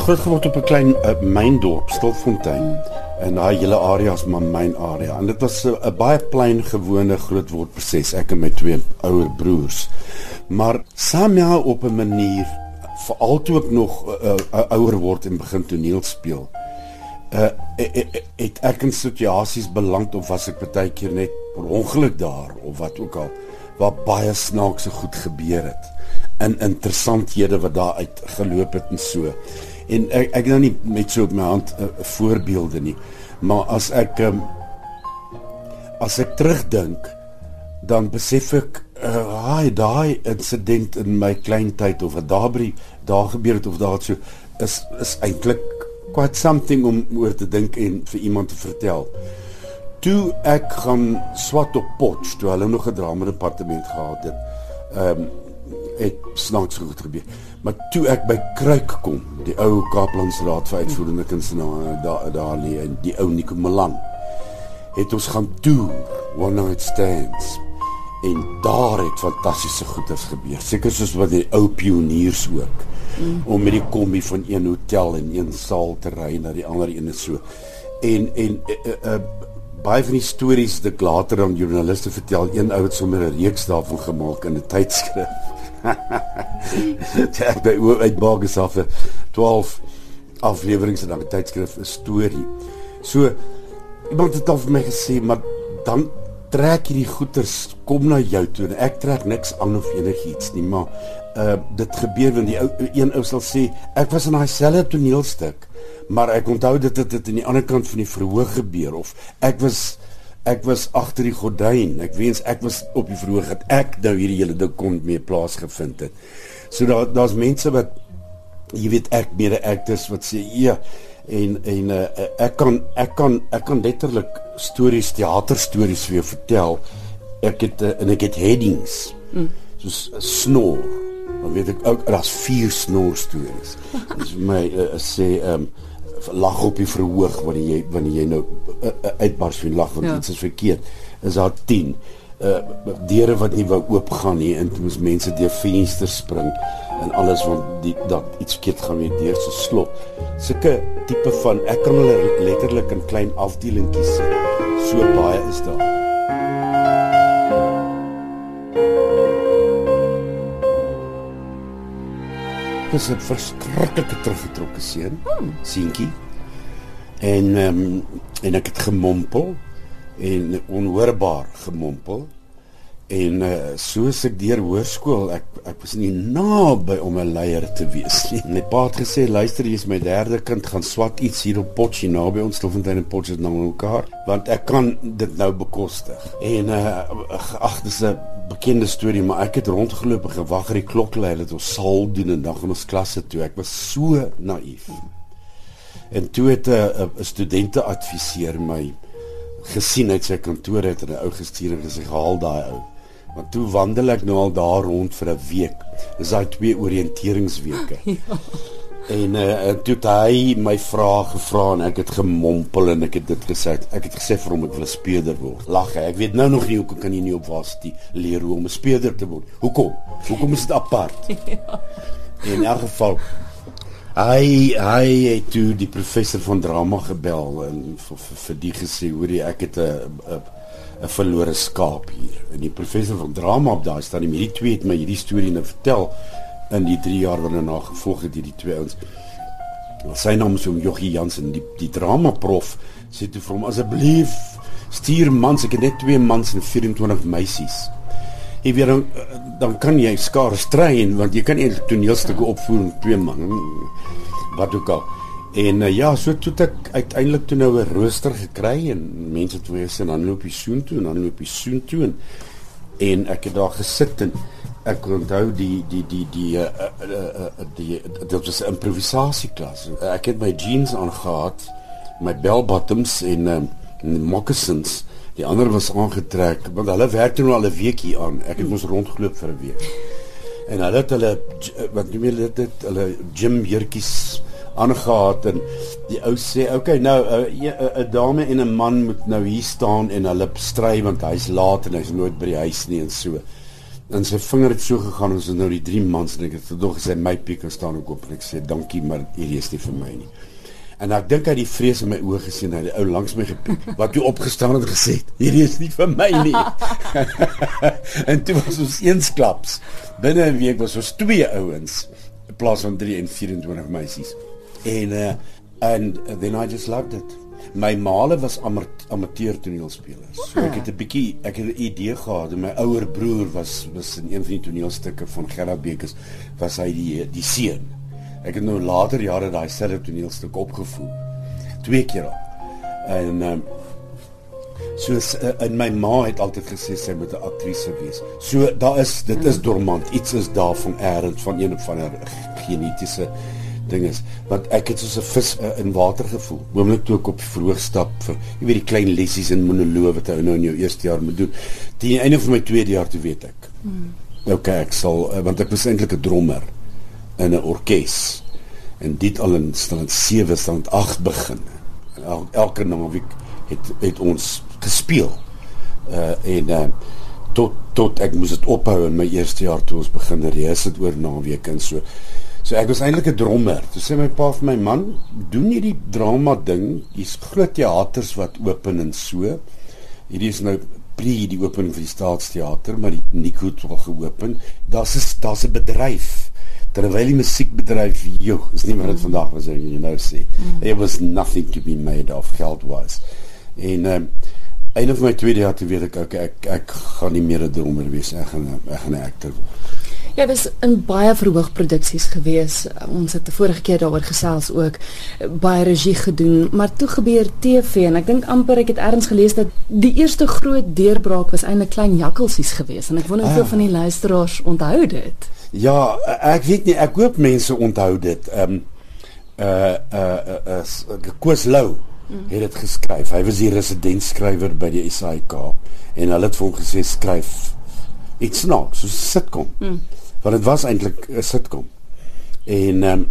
groot geword op 'n klein uh, myndorp, Stilfontein. En daai hele area is maar myn area. En dit was 'n uh, baie klein gewone grootword proses ek en my twee ouer broers. Maar saam ja op 'n manier veral toe ek nog uh, uh, ouer word en begin toneel speel. Uh het ek in situasies beland of was ek baie keer net per ongeluk daar of wat ook al waar baie snaakse goed gebeur het in interessanthede wat daar uit geloop het en so. En ek ek nou nie met so op my hand uh, voorbeelde nie, maar as ek um, as ek terugdink dan besef ek uh, hy daai insident in my kleintyd of wat daar by daar gebeur het of daar so is is eintlik quite something om oor te dink en vir iemand te vertel. Toe ek gaan swat op Potch, toe hulle nog 'n drama departement gehad het. Ehm um, het snaaks goed gebeur. Maar toe ek by Kruik kom, die ou Kaaplandsraad vir uitvoerende kunstenaars daar daar lê en die ou Nico Malan het ons gaan toer one night stands en daar het fantastiese goeders gebeur. Seker soos wat die ou pioniers ook mm. om met die kombi van een hotel en een saal te ry na die ander een en so. En en uh, uh, baie van die stories wat ek later aan joernaliste vertel, een ou het sommer 'n reeks daarvan gemaak in 'n tydskrif. Het by uit Bogus af 12 afleweringe in 'n tydskrif 'n storie. So iemand het al vir my gesê, maar dan trek hierdie goeters kom na jou toe en ek trek niks aan of enigiets nie, maar uh dit gebeur wanneer die ou een ou sal sê ek was in daai selfde toneelstuk maar ek onthou dit het dit aan die ander kant van die verhoog gebeur of ek was ek was agter die gordyn ek wens ek was op die verhoog dat ek nou hierdie hele ding kon mee plaasgevind het. So daar daar's mense wat jy weet ek mede actors wat sê ja en en uh, ek kan ek kan ek kan letterlik stories teaterstories vir jou vertel. Ek het uh, en ek het headings mm. soos snor. Dan weet ek ook daar's vier snor stories dis my uh, sê ehm um, lag op die verhoog wanneer jy wanneer jy nou uh, uh, uitbars van lag want ja. iets is verkeerd. Is daar 10 uh deure wat nie wou oopgaan nie en toe moes mense deur vensters spring en alles want die dat iets verkeerd gaan weer deur se slot. Sulke tipe van ek kan hulle letterlik in klein afdelingkies sit. So baie is daar is 'n verskriklike teruggetrokke seun, hmm. seentjie. En ehm um, en ek het gemompel en onhoorbaar gemompel. En uh, soos ek deur hoërskool, ek ek was nie naby om 'n leier te wees nie. My pa het gesê, "Luister, jy is my derde kind, gaan swat iets hier op Potchie naby ons Stoffontein en Potchie na mekaar, want ek kan dit nou bekostig." En uh, ag, dis 'n bekende storie, maar ek het rondgeloop en gewag vir die klokluier dat ons sal doen en dan gaan ons klasse toe. Ek was so naïef. En toe het 'n uh, uh, studente adviseer my gesien uit sy kantoor het en 'n ou gestuur en gesê gehaal daai ou. Want toe wandel ek nou al daar rond vir 'n week. Dis daai twee oriënteringsweke. ja. En uh, en toe het hy my vrae gevra en ek het gemompel en ek het dit gesê. Ek het gesê vir hom ek wil 'n speurder word. Lag hy. Ek weet nou nog nie hoekom kan jy nie op varsity leer hoe om 'n speurder te word. Hoekom? Hoekom is dit apart? ja. In elk geval Hy hy het toe die professor van drama gebel en vir, vir, die gesê hoor jy ek het 'n 'n 'n verlore skaap hier. En die professor van drama op daai staan, hierdie twee het my hierdie storie nou vertel in die 3 jaar wat daarna gevolg het hierdie twee ouens. Sy naam is om Joggie Jansen, die die drama prof sê toe vir hom asseblief stuur mans, ek het net twee mans en 24 meisies. Jy weet dan dan kan jy skaars train want jy kan nie toneelstukke opvoer met twee man wat ook al. En uh, ja, so toe ek uiteindelik toe nou 'n rooster gekry en mense het weer sê dan loop jy soen toe en dan loop jy soen toe en en ek het daar gesit en ek onthou die die die die uh, uh, uh, die dit was 'n improvisasieklas. Ek het my jeans aangehad, my bell bottoms en um, moccasins Die ander was aangetrek want hulle werk toe nou al 'n week hier aan. Ek het mos rondgeloop vir 'n week. En hulle het hulle wat noem hulle dit hulle gym jurkies aangetrek en die ou sê, "Oké, okay, nou 'n dame en 'n man moet nou hier staan en hulle stry want hy's laat en hy's nooit by die huis nie en so." En sy vinger het so gegaan ons is nou die 3 mans en ek het tog gesê my piek staan ook op en ek sê dankie maar hierdie is nie vir my nie. En ek dink hy het die vrees in my oë gesien, hy het ou langs my gepiek wat toe opgestaan het gesê, hierdie is nie vir my nie. en toe was ons eensklaps. Binne 'n week was ons twee ouens in plaas van 3 en 24 meisies. En uh and then I just loved it. My maale was amateur toneelspelers. So ek het 'n bietjie ek het 'n idee gehad. My ouer broer was was in een van die toneelstukke van Gerard Bekes was hy die die seun. Ek het nou later jare daai selfe toneelstuk opgevoer. Twee keer al. En um, so uh, in my ma het altyd gesê sy moet 'n aktrise wees. So daar is dit is dormant. Iets is daar van erns van een of ander genetiese ding is want ek het soos 'n vis uh, in water gevoel. Oomblik toe ek op verhoog stap vir jy weet die klein lessies en monoloë wat jy nou in jou eerste jaar moet doen. Teen einde van my tweede jaar toe weet ek. Hmm. Okay, ek sal uh, want ek was eintlik 'n drummer in 'n orkes. En dit al in stand 7 stand 8 begin. El, elke naweek het het ons gespeel. Uh en uh tot tot ek moes dit ophou in my eerste jaar toe ons begin reis het oor naweek en so. So ek was eintlik 'n drummer. Toe sê my pa vir my man, doen jy die drama ding? Hier's groot teaters wat open en so. Hierdie is nou pre die opening van die Staatsteater, maar die Nico het al geopen. Daar's 'n daar's 'n bedryf terwyl die musiekbedryf joh, is nie wat dit vandag was as jy nou sê. Mm. There was nothing to be made of geld was. En ehm um, een van my tweede jaar te weet ek ek ek, ek gaan nie meer 'n drummer wees, ek gaan ek gaan 'n akteur word. Ja, dis in baie verhoogproduksies gewees. Ons het die vorige keer daaroor gesels ook baie regie gedoen, maar toe gebeur TV en ek dink amper ek het ergens gelees dat die eerste groot deurbraak was eintlik klein jakkelsies gewees en ek wonder hoeveel ah. van die luisteraars onthou dit. Ja, ek weet nie, ek hoop mense onthou dit. Ehm um, uh uh uh, uh Koos Lou mm. het dit geskryf. Hy was die residentskrywer by die SAIK en hulle het vir hom gesê skryf iets snaaks, so 'n sitcom. Mm. Want dit was eintlik 'n sitcom. En ehm um,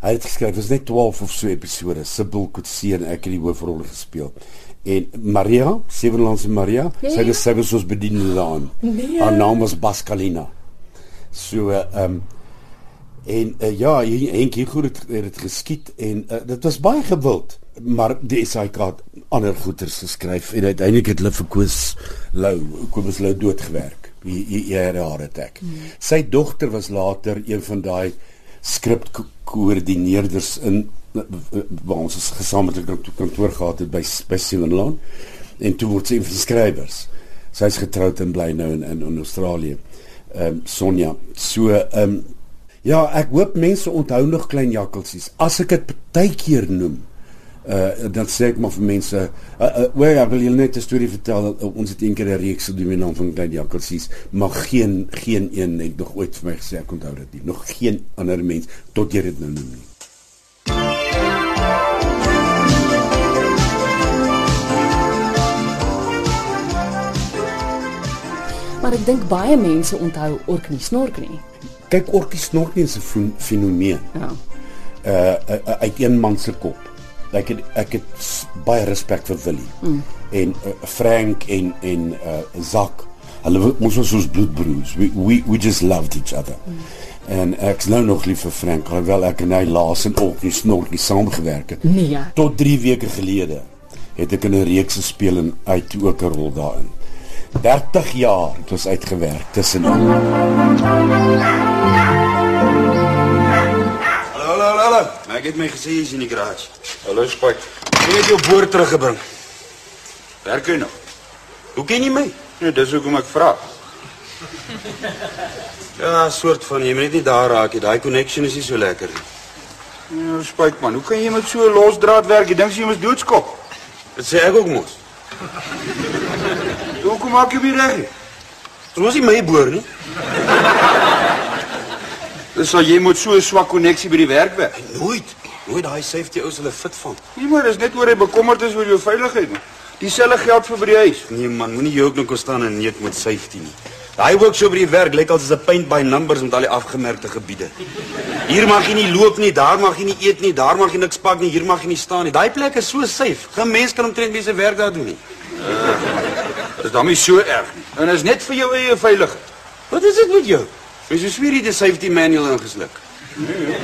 hy het geskryf, dit is net 12 of so episode. Sibyl Kotse en ek het die hoofrol gespeel. En Maria, Sevenlandse Maria, nee. sy het selfs ons bediende daarin. Nee. Haar naam was Baskalina. So ehm um, en uh, ja, Henk hier goed het, het dit geskied en uh, dit was baie gewild, maar die SAK het ander goeters geskryf en uiteindelik het hulle vir Koos Lou, Koos Lou doodgewerk. Hier haar attack. Hmm. Sy dogter was later een van daai skripkoördineerders in waar ons gesamentlik op kantoor gehad het by by Simonland en toe word sy een van die skrywers. Sy's getroud en bly nou in in, in Australië ehm um, Sonja. So ehm um, ja, ek hoop mense onthou nog klein jakkelsies. As ek dit partykeer noem, uh dan sê ek maar vir mense, uh, uh, "Where ja, wil jy net 'n storie vertel? Uh, ons het eendag 'n reeks gedoen met naam van klein jakkelsies, maar geen geen een het nog ooit vir my gesê ek onthou dit nie. Nog geen ander mens tot jy dit nou noem nie." Maar ek dink baie mense onthou Orkney Snorkney. Kyk Orkney Snorkney is 'n fenomeen. Ja. Uh, uh uit een man se kop. Ek het ek het baie respek vir Willie. Mm. En uh, Frank en en uh Zak. Hulle ons was ons bloedbroers. We we we just loved each other. Mm. En ek's nou nog lief vir Frank, alhoewel ek en hy laas in Orkney Snorkney saamgewerk het. Nee. Ja. Tot 3 weke gelede het ek in 'n reeks gespeel en uit ook 'n rol daarin. 30 jaar het ons uitgewerk tussen Hallo Ek het my gesê jy's in die garage. Hallo Spike. Ek het jou boer teruggebring. Werk jy nog? Hoe ken jy my? Nee, dis hoekom ek vra. Ja, soort van jy moet net nie daar raak nie. Daai connection is nie so lekker nie. Ja, Spike man, hoe kan jy met so 'n losdraad werk? Jy dink jy moet doodskop. Dit sê ek ook mos. Hoekom maak jy weer reg? Dit was nie my boer nie. Dis al jy moet so 'n swak koneksie by die werk hê. Nooit. Nooit daai safety ou se hulle fit van. Nee maar dis net oor hy bekommerd is oor jou veiligheid. Dieselfde geld vir by die huis. Nee man, moenie jou ook nog staan en neet met safety nie. Daai werk so by die werk lyk als 'n paint by numbers met al die afgemerkte gebiede. Hier mag jy nie loop nie, daar mag jy nie eet nie, daar mag jy niks pak nie, hier mag jy nie staan nie. Daai plek is so safe. Geen mens kan omtrent mense werk daar doen nie. Uh, dis dan nie so erg nie. En is net vir jou eie veiligheid. Wat is dit met jou? Is jy sweer jy die safety manual ingesluk? Nee.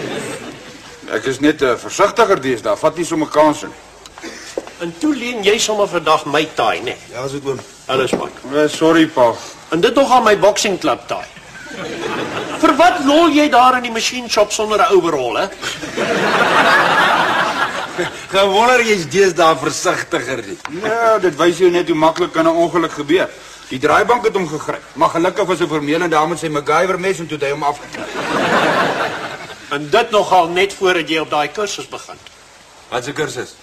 Ek is net 'n uh, versigtiger deesdae. Vat nie sommer kansse nie. En toe leen jy sommer vandag my taai, né? Ja, as dit oom. Alles pak. Uh, sorry, pa. En dit nog aan my boxing klub taai. Vir wat lol jy daar in die machine shop sonder 'n overall, hè? Gewonder jy's deesdae versigtiger nie. Ja, dit wys jou net hoe maklik kan 'n ongeluk gebeur. Die draaibank het hom gegryp, maar gelukkig was 'n vermelende dame met sy MacGyver mes en toe het hy hom afgeknip. En dit nogal net voordat jy op daai kursus begin. Wat 'n kursus?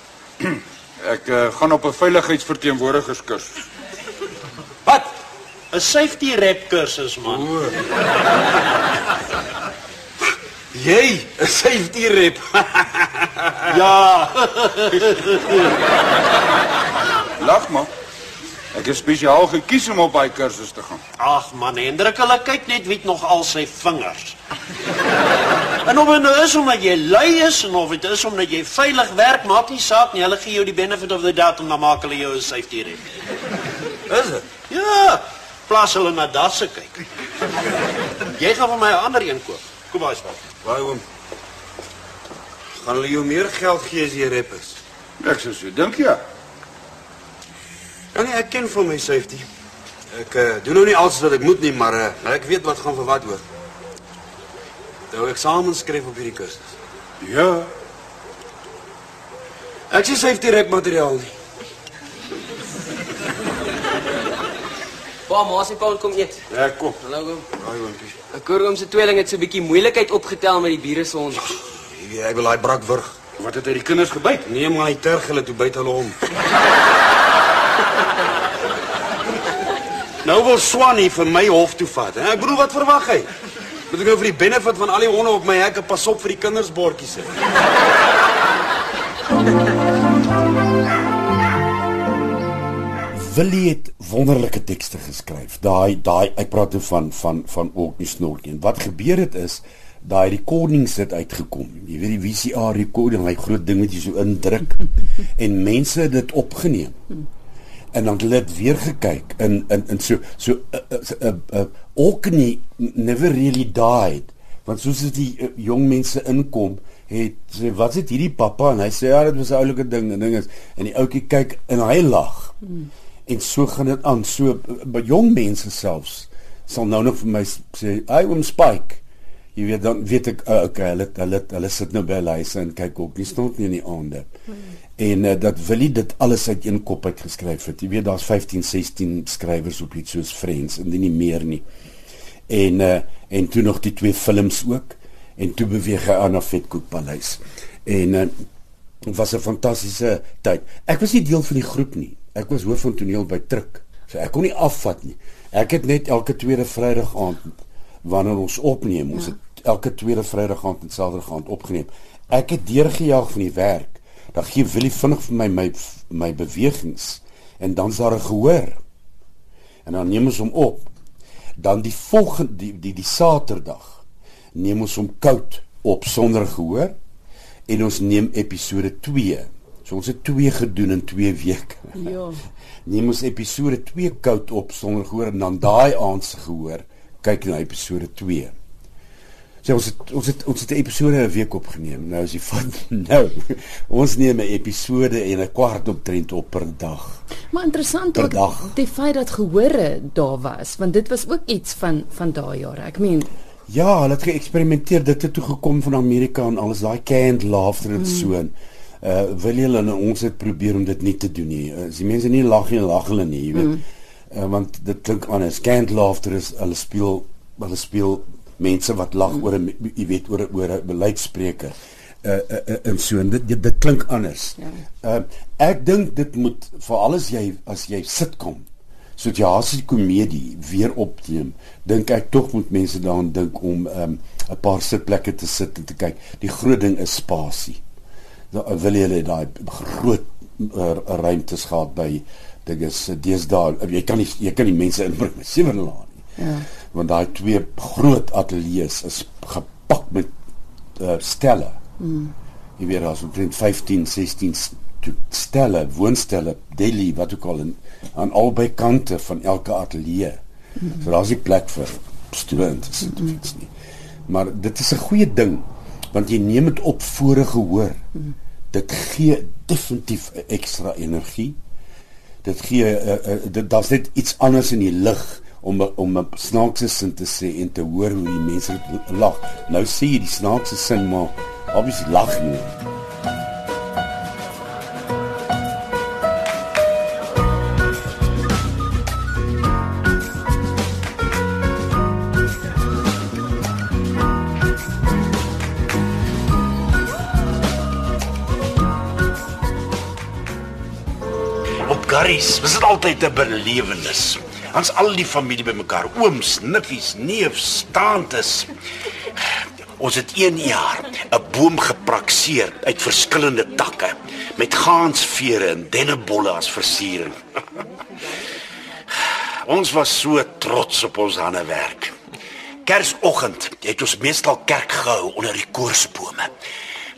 Ek uh, gaan op 'n veiligheidsverteenwoordigerskursus. Wat? 'n Safety rep kursus, man. O. Jy, 'n safety rep. ja. Lag maar. Ek is spesiaal gekies om op daai kursus te gaan. Ag man, Hendrik, hulle kyk net wie nog al sy vingers. en of dit nou is omdat jy lui is en of dit is omdat jy veilig werk, maak nie saak nie. Hulle gee jou die benefit of the doubt en dan maak hulle jou 'n safety rep. Is dit? Ja, plaas hulle na dasse kyk. Jy gaan vir my 'n ander een koop. Kom maar, swaar. Baie oom. Gaan hulle jou meer geld gee as jy rep is? Ek sou so dink ja. Ja nee, ek ken vir my safety. Ek uh, doen nou nie alles wat ek moet nie, maar uh, ek weet wat gaan vir wat hoor. Nou eksamen skryf op hierdie kursus. Ja. Ek sê safety rep materiaal nie. Pa, maar sy Paul kom eet. Ja, kom. Hallo oom. Haai oompie. Ek hoor oom se tweeling het so 'n bietjie moeilikheid opgetel met die bure se hond. Weet, ek wil daai brak wurg. Wat het hy die kinders gebyt? Nee, maar hy terg hulle toe byt hulle hom. Nou wil Swanny vir my hof toe vat, hè? Ek bedoel wat verwag hy? Moet ek nou vir die benefit van al die honde op my hekke pas op vir die kindersbordjies sit? Willie het wonderlike tekste geskryf. Daai daai ek praat nou van van van Orkney Snorkie. Wat gebeur het is daai recordings het uitgekom. Jy weet die VCR recording, hy groot ding wat jy so indruk en mense het dit opgeneem en dan het hulle dit weer gekyk in in in so so 'n uh, 'n uh, uh, Orkney never really died want soos as die uh, jong mense inkom het sê wat is hierdie pappa? En hy sê ja dit was 'n oulike ding en ding is en die ouetjie kyk en hy lag. Hmm. en so gaan dit aan. So by jong mense selfs sal nou nog vir my sê I oom Spike. Jy weet dan weet ek uh, okay hulle hulle hulle sit nou by hulle en kyk ook. Nie stond nie in die aande. Hmm en uh, dat Willie dit alles uit een kop uit geskryf het. Jy weet daar's 15, 16 skrywers op iets soos Friends en nie meer nie. En uh, en toe nog die twee films ook en toe beweeg hy aan na Vetkoek Paleis. En uh, was 'n fantastiese tyd. Ek was nie deel van die groep nie. Ek was hoof van toneel by Truk. So ek kon nie afvat nie. Ek het net elke tweede Vrydag aand wanneer ons opneem, ons ja. het elke tweede Vrydag aand en Saterdag aand opgeneem. Ek het deurgejaag van die werk dan gee Willie vinnig vir my my my bewegings en dan's daar 'n gehoor. En dan neem ons hom op. Dan die volgende die die, die Saterdag neem ons hom koud op sonder gehoor en ons neem episode 2. So ons het 2 gedoen in 2 weke. Ja. Neem ons episode 2 koud op sonder gehoor en dan daai aand se gehoor kyk na episode 2. So ons het ons het ons het 'n episode 'n week opgeneem. Nou is die van nou. Ons neem 'n episode en 'n kwart optrent op per dag. Maar interessant ook dag. die feit dat gehore daar was, want dit was ook iets van van daai jare. Ek meen Ja, hulle het geëksperimenteer. Dit het toe gekom van Amerika en alles daai canned laughter en mm. so. Uh wil julle en ons het probeer om dit nie te doen nie. As die mense nie lag nie, lag hulle nie, jy weet. Mm. Uh want dit klink anders. Canned laughter is hulle speel hulle speel mense wat lag oor 'n jy weet oor oor 'n beleidspreker uh, uh, uh en so en dit dit, dit klink anders. Ja. Uh ek dink dit moet veral as jy as jy sitkom sosiale komedie weer opneem, dink ek tog moet mense daaraan dink om um 'n paar sitplekke te sit en te kyk. Die groot ding is spasie. Nou wil jy daai groot uh, ruimtes gehad by dit is deesdae jy kan nie jy kan nie mense inbring met sewe laan nie. Ja want daai twee groot ateljee's is gepak met uh, stelle. Mm. Jy weet daar's omtrent 15, 16 stelle, woonstelle, deli wat ook al in aan albei kante van elke ateljee. Mm. So daar's 'n plek vir stoele in te sit of iets nie. Maar dit is 'n goeie ding want jy neem dit op vorige hoor. Dit gee definitief ekstra energie. Dit gee uh, uh, dit daar's net iets anders in die lig om om 'n snaakse sin te sê en te hoor hoe die mense lag. Nou sê jy die snaakse sin maar obviously lag nie. Garries, was dit altyd 'n belewenis. Ons al die familie bymekaar, ooms, niffies, neefs, tantes. Ons het een jaar 'n boom geprakseer uit verskillende takke met gaansvere en dennebolle as versiering. ons was so trots op ons handewerk. Kersoggend het ons meestal kerk gehou onder die koorsbome.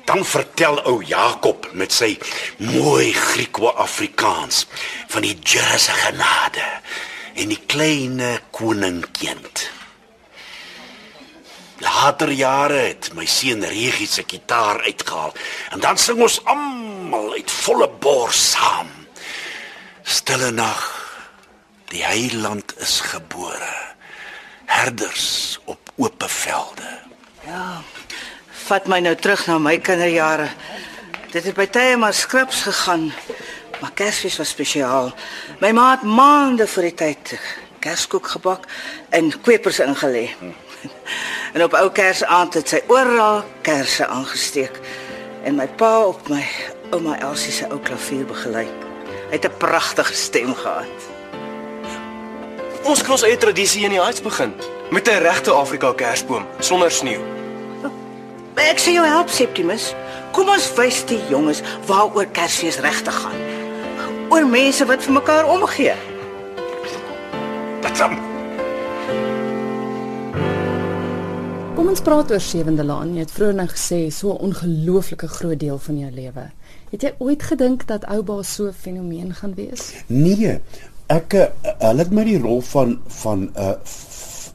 Dan vertel ou Jakob met sy mooi Griekwo-Afrikaans van die Here se genade en die klein koningkind. Later jare het my seun Regie se gitaar uitgehaal en dan sing ons almal uit volle bors saam. Stille nag, die heiland is gebore. Herders op oop velde. Ja vat my nou terug na my kinderjare. Dit het by tye maar skrips gegaan, maar Kersfees was spesiaal. My ma het maande voor die tyd kerskoek gebak en kwepers ingelê. En op ou Kersaand het sy oral kersse aangesteek en my pa op my ouma Elsie se ou klavier begelei. Hy het 'n pragtige stem gehad. Ons kan ons eie tradisie in die huis begin met 'n regte Afrika kersboom sonder sneeu. Ek sê jou help Septimus. Kom ons wys die jonges waaroor Kersfees regtig gaan. Oor mense wat vir mekaar omgee. Dit sam. Kom ons praat oor Sewende Laan. Jy het vroeër nou gesê so 'n ongelooflike groot deel van jou lewe. Het jy ooit gedink dat Ouba so 'n fenomeen gaan wees? Nee. Ek eh, hulle het my die rol van van 'n uh,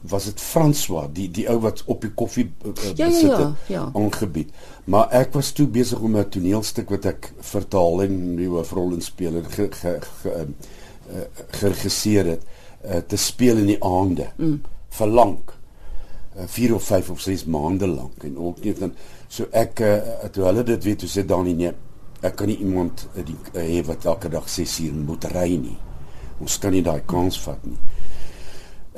was dit François die die ou wat op die koffie uh, ja, ja, besit het ja, ja. aangebied. Maar ek was toe besig om 'n toneelstuk wat ek vertaal en die hoofrol in speel en ge, ge, ge, uh, geregisseer het uh, te speel in die aande. Mm. vir lank. 4 uh, of 5 of 6 maande lank en ook net dan so ek uh, toe hulle dit weet hoe sê Dani nee ek kan nie iemand uh, die hê uh, wat elke dag 6 uur moet ry nie. Ons kan nie daai kans vat nie.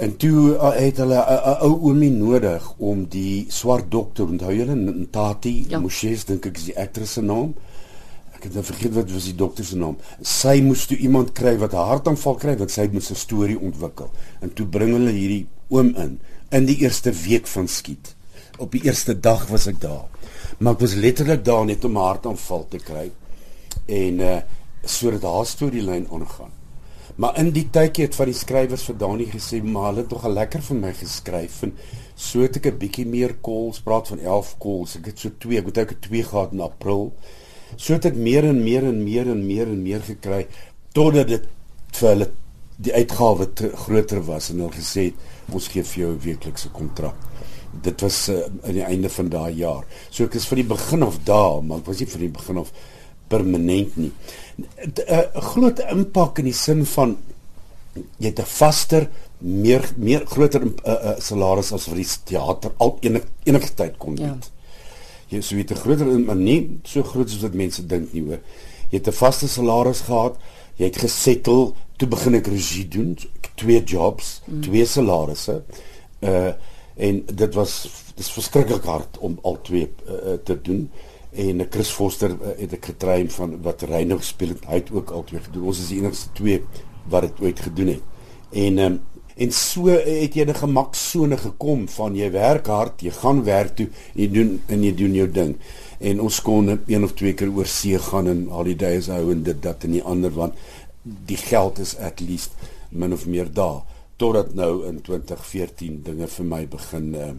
En toe uh, het hulle 'n uh, uh, ou oomie nodig om die swart dokter, onthou julle Ntati ja. Moshes dink ek is die aktris se naam. Ek het nou vergeet wat was die dokter se naam. Sy moes toe iemand kry wat 'n hartaanval kry wat sy met 'n storie ontwikkel. En toe bring hulle hierdie oom in in die eerste week van skiet. Op die eerste dag was ek daar. Maar ek was letterlik daar net om 'n hartaanval te kry en uh sodat haar storielyn aangaan. Maar in die tydjie het van die skrywers vir Dani gesê, "Maar hulle het tog al lekker vir my geskryf en so het ek 'n bietjie meer calls, praat van 11 calls. Ek het so 2, ek het ook 2 gehad in April. So het ek meer en meer en meer en meer en meer gekry totdat dit vir hulle die uitgawe te groter was en hulle gesê het, "Ons gee vir jou 'n weeklikse kontrak." Dit was uh, aan die einde van daai jaar. So ek is van die begin af daar, maar ek was nie van die begin af permanent nie. 'n Groot impak in die sin van jy het 'n vaster meer meer groter uh, uh, salaris as vir die teater al enige enige tyd kon bied. Ja. Jy sou weet 'n groter maar nie so groot soos wat mense dink nie hoor. Jy het 'n vaste salaris gehad, jy het gesettel, toe begin ek regie doen, twee jobs, mm. twee salarisse. Uh en dit was dis verskriklik hard om al twee uh, te doen en Chris Foster uh, het ek getrein van wat Reynou gespeel het. Hy het ook al twee gedoen. Ons is die enigste twee wat dit ooit gedoen het. En um, en so het jy 'n gemaksone gekom van jy werk hard, jy gaan werk toe, jy doen en jy doen jou ding. En ons kon een of twee keer oor see gaan en holidays hou en dit dat en die ander want die geld is at least min of meer daar totdat nou in 2014 dinge vir my begin uh,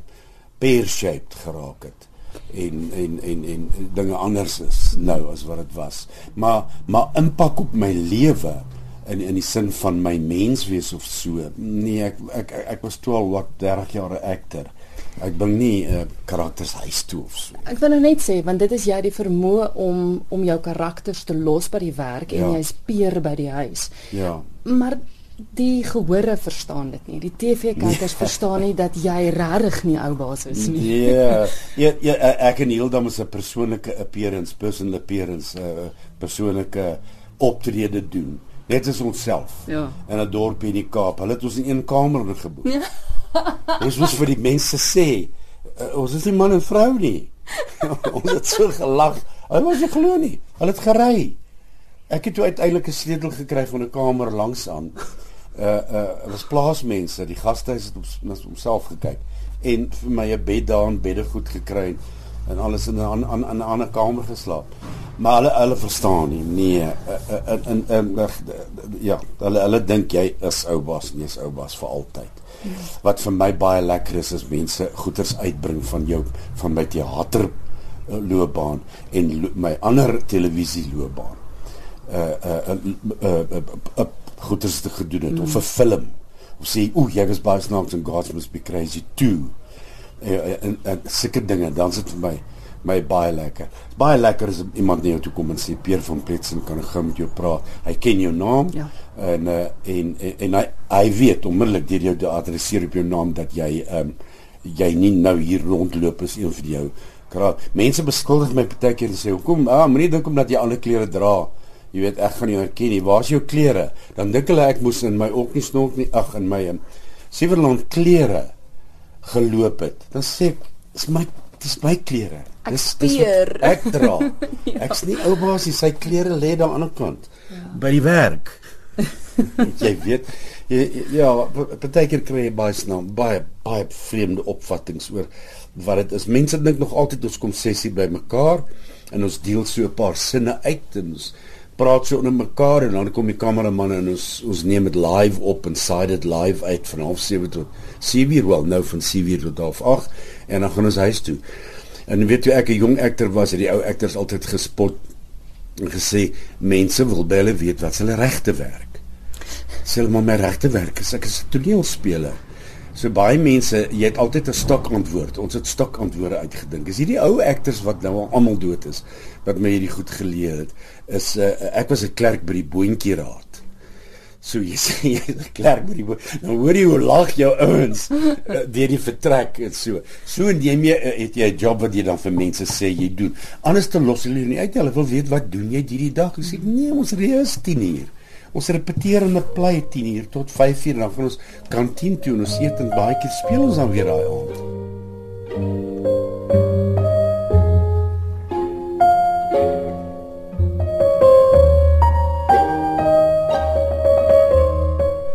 pear-shaped geraak het en en en en dinge anders is nou as wat dit was. Maar maar impak op my lewe in in die sin van my menswees of so. Nee, ek ek ek, ek was 12 wat 30 jaar 'n akter. Ek bring nie 'n uh, karakters huis toe of so. Ek wil nou net sê want dit is jy die vermoë om om jou karakters te los by die werk en Ja. jy's peer by die huis. Ja. Maar die gehore verstaan dit nie. Die TV-kykers verstaan nie dat jy regtig nie ou baas is nie. Ja, ja, ja ek en Hildam is 'n persoonlike appearance, personal appearance, 'n uh, persoonlike optrede doen. Net as onsself. Ja. In 'n dorp in die Kaap. Hulle het ons in een kamer geboek. Ja. ons moes vir die mense sê, uh, ons is nie man en vrou nie. ons het so gelag. Hulle was nie glo nie. Hulle het gery. Ek het toe uiteindelik 'n sleutel gekry van 'n kamer langs aan. Uh uh was plaasmense, die gastehuis het op homself gekyk en vir my 'n bed daar en beddegoed gekry en alles in 'n aan aan 'n ander kamer geslaap. Maar hulle hulle verstaan nie. Nee, uh, uh, in in uh, ja, hulle hulle dink jy is ou bas, nie is ou bas vir altyd. Wat vir my baie lekker is is mense goeters uitbring van jou van my teater uh, loopbaan en lo my ander televisie loopbaan. Uh uh uh, uh, uh, uh goeters te gedoen het mm. of 'n film. Of sê o, jy was baie snaaks en God must be crazy too. Uh, en en sulke dinge, dan sit vir my my baie lekker. Baie lekker is iemand na jou toe kom en sê Peer van Pletsen kan gou met jou praat. Hy ken jou naam Ja. en uh, en en, en hy, hy weet onmiddellik deur jou te adresseer op jou naam dat jy ehm um, jy nie nou hier rondloop as een van jou kraal. Mense beskuldig my baie keer en sê hoekom ah moenie dink omdat jy ander klere dra. Jy weet ek gaan jou herken nie. Waar's jou klere? Dan dink hulle ek moes in my ook nie snork nie. Ag in my um, Sieverland klere geloop het. Dan sê ek dis my dis my klere. Dis dis wat ek dra. ja. Ek's nie ou baas nie. Sy klere lê daar aan die ander kant. Ja. By die werk. jy weet jy, ja, partykeer kry jy baie snaam, baie baie vreemde opvattinge oor wat dit is. Mense dink nog altyd ons kom sessie by mekaar en ons deel so 'n paar sinne uit en ons praat so onder mekaar en dan kom die kameraman en ons ons neem dit live op en saai dit live uit van 07:30 tot 7:00 wel nou van 7:00 tot 8:00 en dan gaan ons huis toe. En weet jy ek 'n jong akter was, het die ou akters altyd gespot en gesê mense wil by hulle weet wat hulle regte werk. Sê hulle maar my regte werk is ek is 'n toneelspeler. So baie mense, jy het altyd 'n stok antwoord. Ons het stok antwoorde uitgedink. Is hierdie ou akters wat nou al almal dood is wat my hierdie goed geleer het, is uh, ek was 'n klerk by die boontjie raad. So jy sê jy is 'n klerk by die bo nou hoor jy hoe lag jou ouens uh, deur die vertrek en so. So neem jy uh, het jy 'n job wat jy dan vir mense sê jy doen. Anders te los hulle nie uit. Hulle wil weet wat doen jy hierdie dag? Ek sê nee, ons reis 10 uur. Ons repeteer in 'n play 10 uur tot 5 uur dan gaan ons kantien toe en ons eet en baie keer speel ons dan weer daai aand.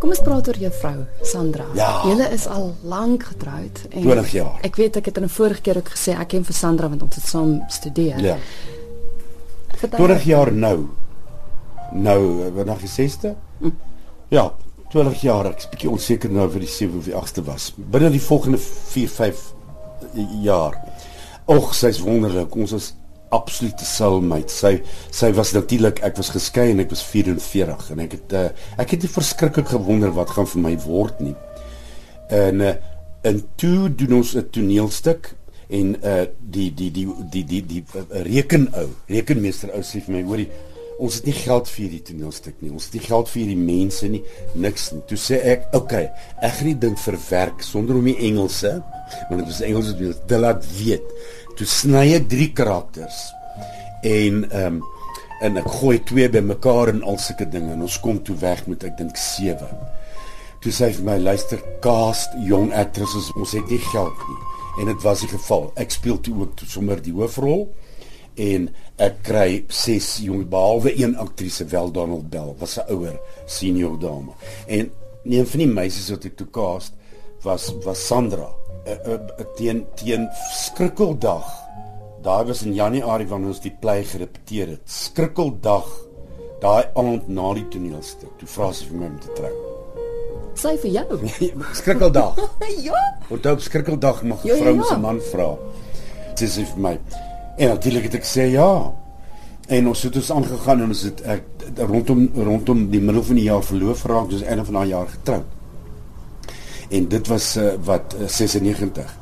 Kom ons praat oor jou vrou, Sandra. Ja. Julle is al lank getroud en 20 jaar. Ek weet ek het in 'n vorige keer ook gesê ek ken vir Sandra want ons het saam studeer. Ja. Vertel 20 jaar nou. Nou, eh, nog die 6ste? Ja, 20 jaar. Ek is bietjie onseker nou vir die 7 of die 8ste was. Binne die volgende 4, 5 jaar. Och, sy's wonderlik. Ons is absolute soulmate. Sy sy was natuurlik ek was geskei en ek was 44 en ek het uh, ek het nie verskriklik gewonder wat gaan vir my word nie. En uh, en toe doen ons 'n toneelstuk en uh die die die die die die uh, rekenou, rekenmeester ou sê vir my, hoorie, ons het nie geld vir hierdie toneelstuk nie. Ons het nie geld vir hierdie mense nie, niks nie. Toe sê ek, "Oké, okay, ek gaan die ding verwerk sonder om die Engelse, want dit was Engels wat te laat weet." Toe sny ek drie karakters en ehm um, en ek gooi twee bymekaar en al sulke dinge en ons kom toe weg met ek dink 7. Toe sê hy vir my luister cast jong aktrisses ons het nie geld nie en dit was die geval. Ek speel toe ook toe sommer die hoofrol en ek kry 6 jong behalwe een aktrise wel Donald Bell was 'n ouer senior dame. En een van die meisies wat ek toe cast was was Sandra uh, uh, teen teen skrikkeldag. Daai was in Januarie wanneer ons die play gerepeteer het. Skrikkeldag daai aand na die toneelstuk. Toe vra sy vir my om te trou. Sy vir jou. skrikkeldag. ja. Onthou op skrikkeldag mag 'n Ja, ja, vrou ja. se man vra. Dis is vir my. En natuurlik het ek gesê ja. En ons het ons aangegaan en ons het ek rondom rondom die middel van die jaar verloof geraak, dus einde van daai jaar getroud. En dit was uh, wat uh, 96.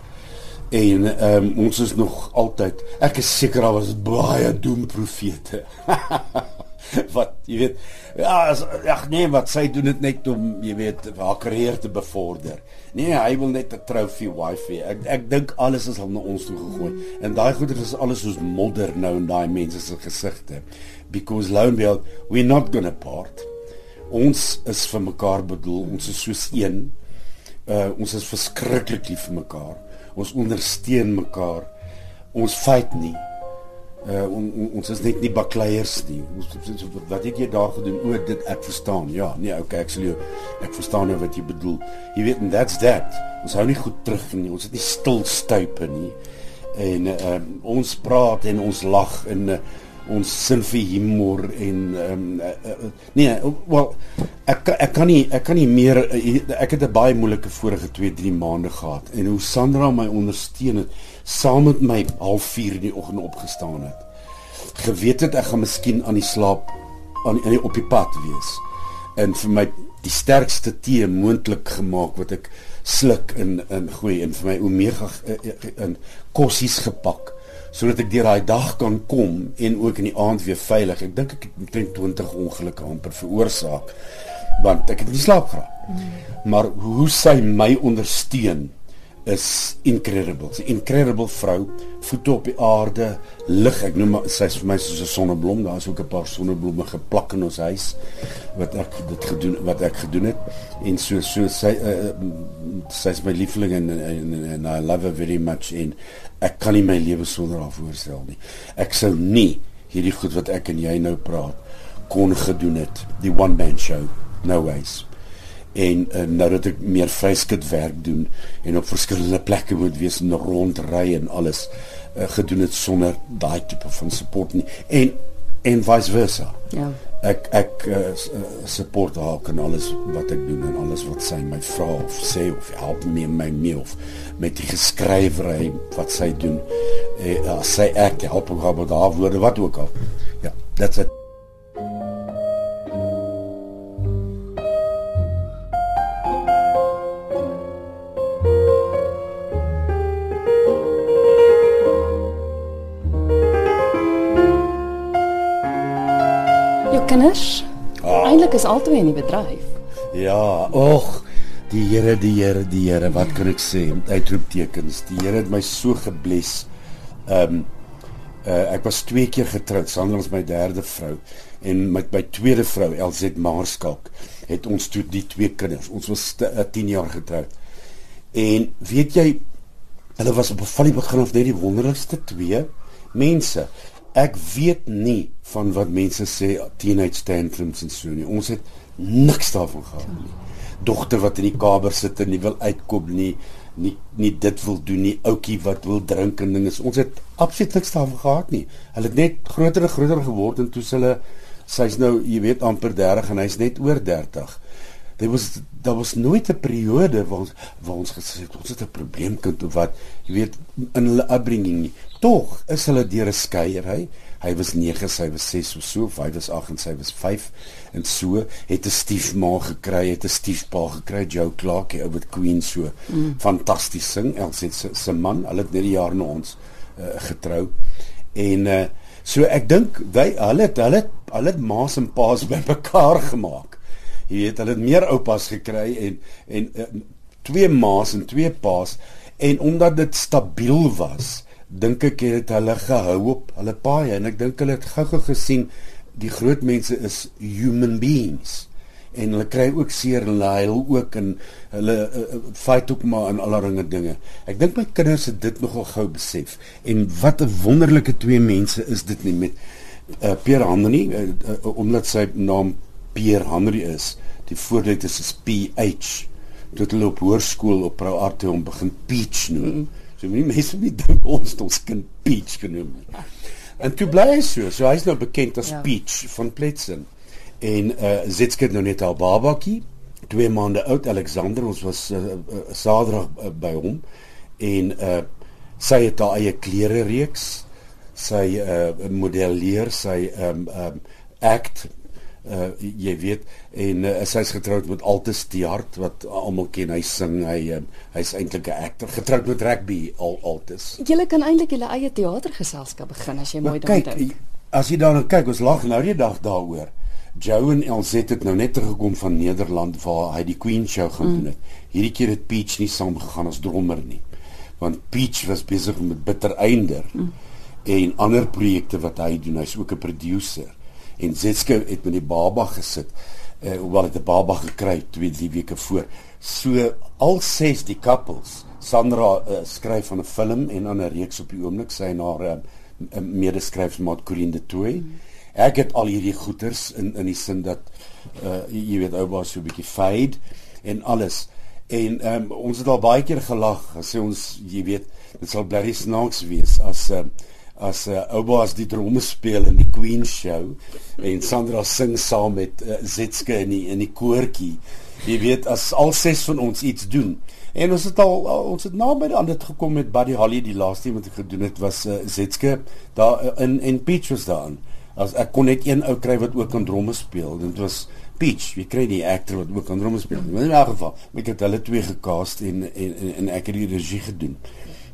En ehm um, ons is nog altyd ek is seker daar was baie doemprofete. wat jy weet ja ag nee wat sy doen dit net om jy weet haar karier te bevorder. Nee, hy wil net 'n trofee wife. Ek ek dink alles is al na ons toe gegooi. En daai goeder is alles soos modder nou in daai mense se gesigte. Because Loneville, we're not going to part. Ons is vir mekaar bedoel. Ons is soos een. Uh ons is verskriklik lief vir mekaar. Ons ondersteun mekaar. Ons fight nie. Uh on, on, ons is net nie bakleiers nie. Ons wat het jy daar gedoen? O, dit ek verstaan. Ja, nee, okay, ek sê jy ek verstaan nou wat jy bedoel. Jy weet en that's that. Ons hou nie goed terug nie. Ons het nie stil stuipe nie. En uh ons praat en ons lag en uh, ons sin vir humor en ehm um, uh, uh, nee, wel ek ek kan nie ek kan nie meer uh, ek het 'n baie moeilike vorige 2, 3 maande gehad en hoe Sandra my ondersteun het saam met my half 4 in die oggend opgestaan het. Geweet het ek gaan miskien aan die slaap aan die, op die pad wees. En vir my die sterkste tee moontlik gemaak wat ek sluk in in gooi en vir my omega in kossies gepak sodat ek deur daai dag kan kom en ook in die aand weer veilig. Ek dink ek het omtrent 20 ongelukke amper veroorsaak want ek het nie slaap geraak. Mm. Maar hoe sy my ondersteun is incredible. Sy incredible vrou, voete op die aarde, lig. Ek noem sy is vir my soos 'n sonneblom. Daar is ook 'n paar sonneblomme geplak in ons huis wat ek dit gedoen wat ek gedoen het. En so so sy uh, sy is my liefling en en en I love her very much en ek kan nie my lewe sonder haar voorstel nie. Ek sou nie hierdie goed wat ek en jy nou praat kon gedoen het. Die one man show. No ways en uh, nou dat ek meer vryskut werk doen en op verskillende plekke moet wees en rondry en alles uh, gedoen het sonder daai tipe van support nie en en vice versa. Ja. Ek ek uh, support haar kan alles wat ek doen en alles wat sy my vra of sê of help my my mee of met die geskrywery wat sy doen. Eh uh, sy ek help haar met haar woorde wat ook al. Ja, that's it. Albei in die bedryf. Ja, och, die Here, die Here, die Here, wat kan ek sê? Uitroeptekens. Die Here het my so gebless. Ehm um, uh, ek was twee keer getroud, Sandra is my derde vrou en met my tweede vrou, Elzet Maarskalk, het ons toe die twee kinders. Ons was 10 uh, jaar getroud. En weet jy, hulle was op 'n van die begin af net die wonderlikste twee mense ek weet nie van wat mense sê teenage tantrums en so nie. Ons het niks daarvan gehad nie. Dogter wat in die kamer sit en nie wil uitkom nie, nie nie dit wil doen nie, ouetjie wat wil drink en dinge. Ons het absoluut niks daarvan gehad nie. Hulle het net groter en groter geword en toe hulle sy's nou, jy weet, amper 30 en hy's net oor 30. Daar was daar was nooit 'n periode waar ons waar ons gesê het ons het 'n probleemkind of wat, jy weet, in hulle upbringing. Tog is hulle deur 'n skeiery. Hy was 9, sy was 6 of so, of hy was 8 en sy was 5 en so het 'n stiefma gekry, het 'n stiefpa gekry, Joe Clark, hy oud Queen so. Mm. Fantasties sing, Elsie se se man, hulle het net 'n jaar na ons uh, getrou. En uh, so ek dink hy hulle het hulle hulle het ma's en pa's bymekaar gemaak jy weet hulle het meer oupas gekry en en uh, twee ma's en twee pa's en omdat dit stabiel was dink ek het hulle gehou op hulle paai en ek dink hulle het gou-gou gesien die groot mense is human beings en hulle kry ook seer en hulle huil ook en hulle uh, fight ook maar in allerlei dinge. Ek dink my kinders het dit nogal gou besef. En wat 'n wonderlike twee mense is dit nie met uh, Pierre Henry uh, uh, omdat sy naam Pierre Henry is. Die voorletters is PH. Toe hulle op hoërskool op Pro Arte om begin Peach noem. So mense mense nie dink ons het ons kind Peach genoem nie. En toe bly hy so. So hy's nou bekend as ja. Peach van Pletsen. En uh Zetske nou net al babakie, 2 maande oud Alexander, ons was uh, uh, Saterdag uh, by hom en uh sy het haar eie klere reeks. Sy uh modelleer, sy um um act Uh jy weet en uh, sy's getroud met Altus Tiart wat almal ken hy sing hy uh, hy's eintlik 'n akter getroud met rugby al Altus. Julle kan eintlik julle eie teatergeselskap begin as jy mooi daaraan dink. As jy daarna kyk, ons lag nou die dag daaroor. Joe en Elzet het nou net teruggekom van Nederland waar hy die Queen show gaan mm. doen het. Hierdie keer het Peach nie saam gegaan as drummer nie. Want Peach was besig met Bitter Einder mm. en ander projekte wat hy doen. Hy's ook 'n producer. En Zetske het met die baba gesit. Uh hoewel hy 'n baba gekry twee drie weke voor. So al ses die couples. Sandra uh, skryf van 'n film en aan 'n reeks op die oomblik sy en haar uh, medeskryfsmaat Corinne de Toey. Mm ek het al hierdie goeters in in die sin dat uh jy weet ou was so 'n bietjie fade en alles en um, ons het al baie keer gelag gesê ons jy weet dit sal bly snaaks wees as uh, as uh, ou was die drome speel in die Queen show en Sandra sing saam met uh, Zetske in die in die koortjie jy weet as al ses van ons iets doen en ons het al ons het naby aan dit gekom met Buddy Holly die laaste een wat ek gedoen het was uh, Zetske daar uh, in in Peach was daarin as ek kon net een ou kry wat ook kan dromme speel. Dit was Peach. Wie kry die akteur wat ook kan dromme speel? In 'n geval, ek het hulle twee gekast en en en, en ek het die regie gedoen.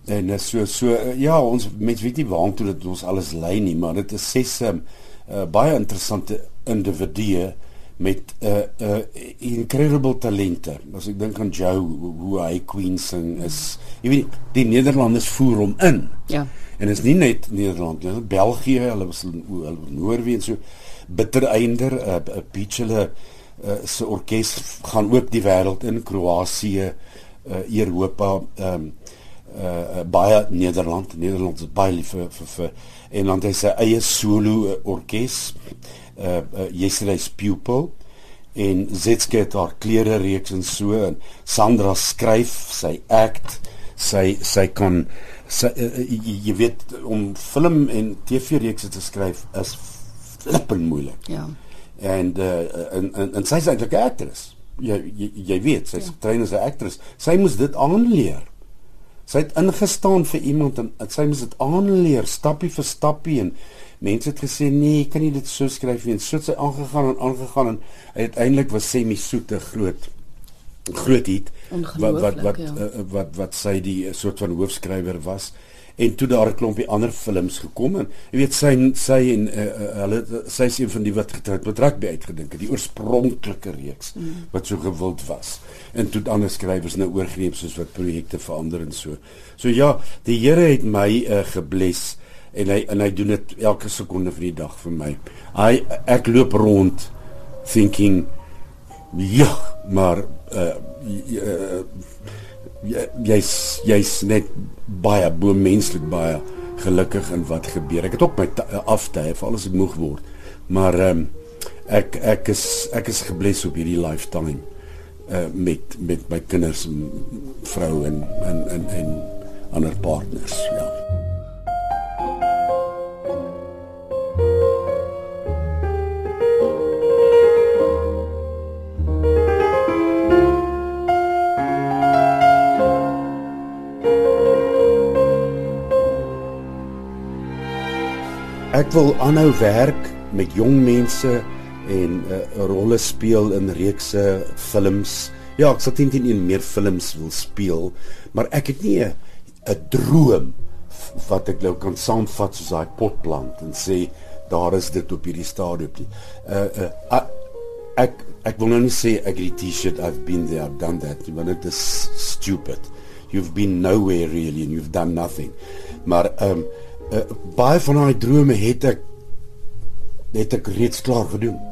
En uh, so so uh, ja, ons mens weet nie waartoe dit ons alles lei nie, maar dit is ses um, uh, baie interessante individue met 'n uh, uh, incredible talente. As ek dink aan Joe hoe hy Queen sing is, jy weet die Nederlanders voer hom in. Ja. En dit is nie net Nederland nie, België, hulle was hulle Noorwe en so bitter einder 'n uh, uh, beach hulle uh, se orkes gaan ook die wêreld in Kroasie, uh, Europa, ehm um, uh, baie Nederland, Nederland is baie lief vir vir, vir en dan hy sy eie solo uh, orkes. Uh, uh yesterday's pupil en Zetske het haar klere reeks en so en Sandra skryf sy act sy sy kan sy, uh, jy weet om film en TV reekse te skryf is flippend moeilik. Ja. En uh en en, en sy's eintlik 'n aktris. Jy, jy jy weet, sy's ja. getrain as 'n aktris. Sy moes dit aanleer. Sy het ingestaan vir iemand en sy moes dit aanleer stappie vir stappie en mense het gesê nee, kan nie dit so skryf nie. En so het sy aangegaan en aangegaan en uiteindelik was sy my soete groot groot hit wat wat wat, ja. uh, wat wat sy die uh, soort van hoofskrywer was en toe daar 'n klompie ander films gekom en jy weet sy sy en uh, uh, hulle sy is een van die wat getrek met rugby uitgedink het die oorspronklike reeks wat so gewild was. En toe ander skrywers nou oorgeneem soos wat projekte verander en so. So ja die Here het my uh, gebless en hy en hy doen dit elke sekonde van die dag vir my. Hy ek loop rond thinking ja maar uh, jy's jy's net baie bo menslik baie gelukkig in wat gebeur. Ek het ook my aftye vir alles ek moeg word. Maar ehm um, ek ek is ek is gebless op hierdie lifetime uh met met my kinders en vrou en en en en ander partners, ja. Ek wil aanhou werk met jong mense en 'n uh, eh, rolle speel in reekse films. Ja, ek sal teen teen meer films wil speel, maar ek het nie 'n droom wat ek nou kan saamvat soos daai potplant en sê daar is dit op hierdie stadium nie. Uh, uh uh ek ek wil nou nie sê ek het die T-shirt I've been there I've done that want it is stupid. You've been nowhere really and you've done nothing. Maar um uh, baie van daai drome het ek het ek reeds klaar gedoen.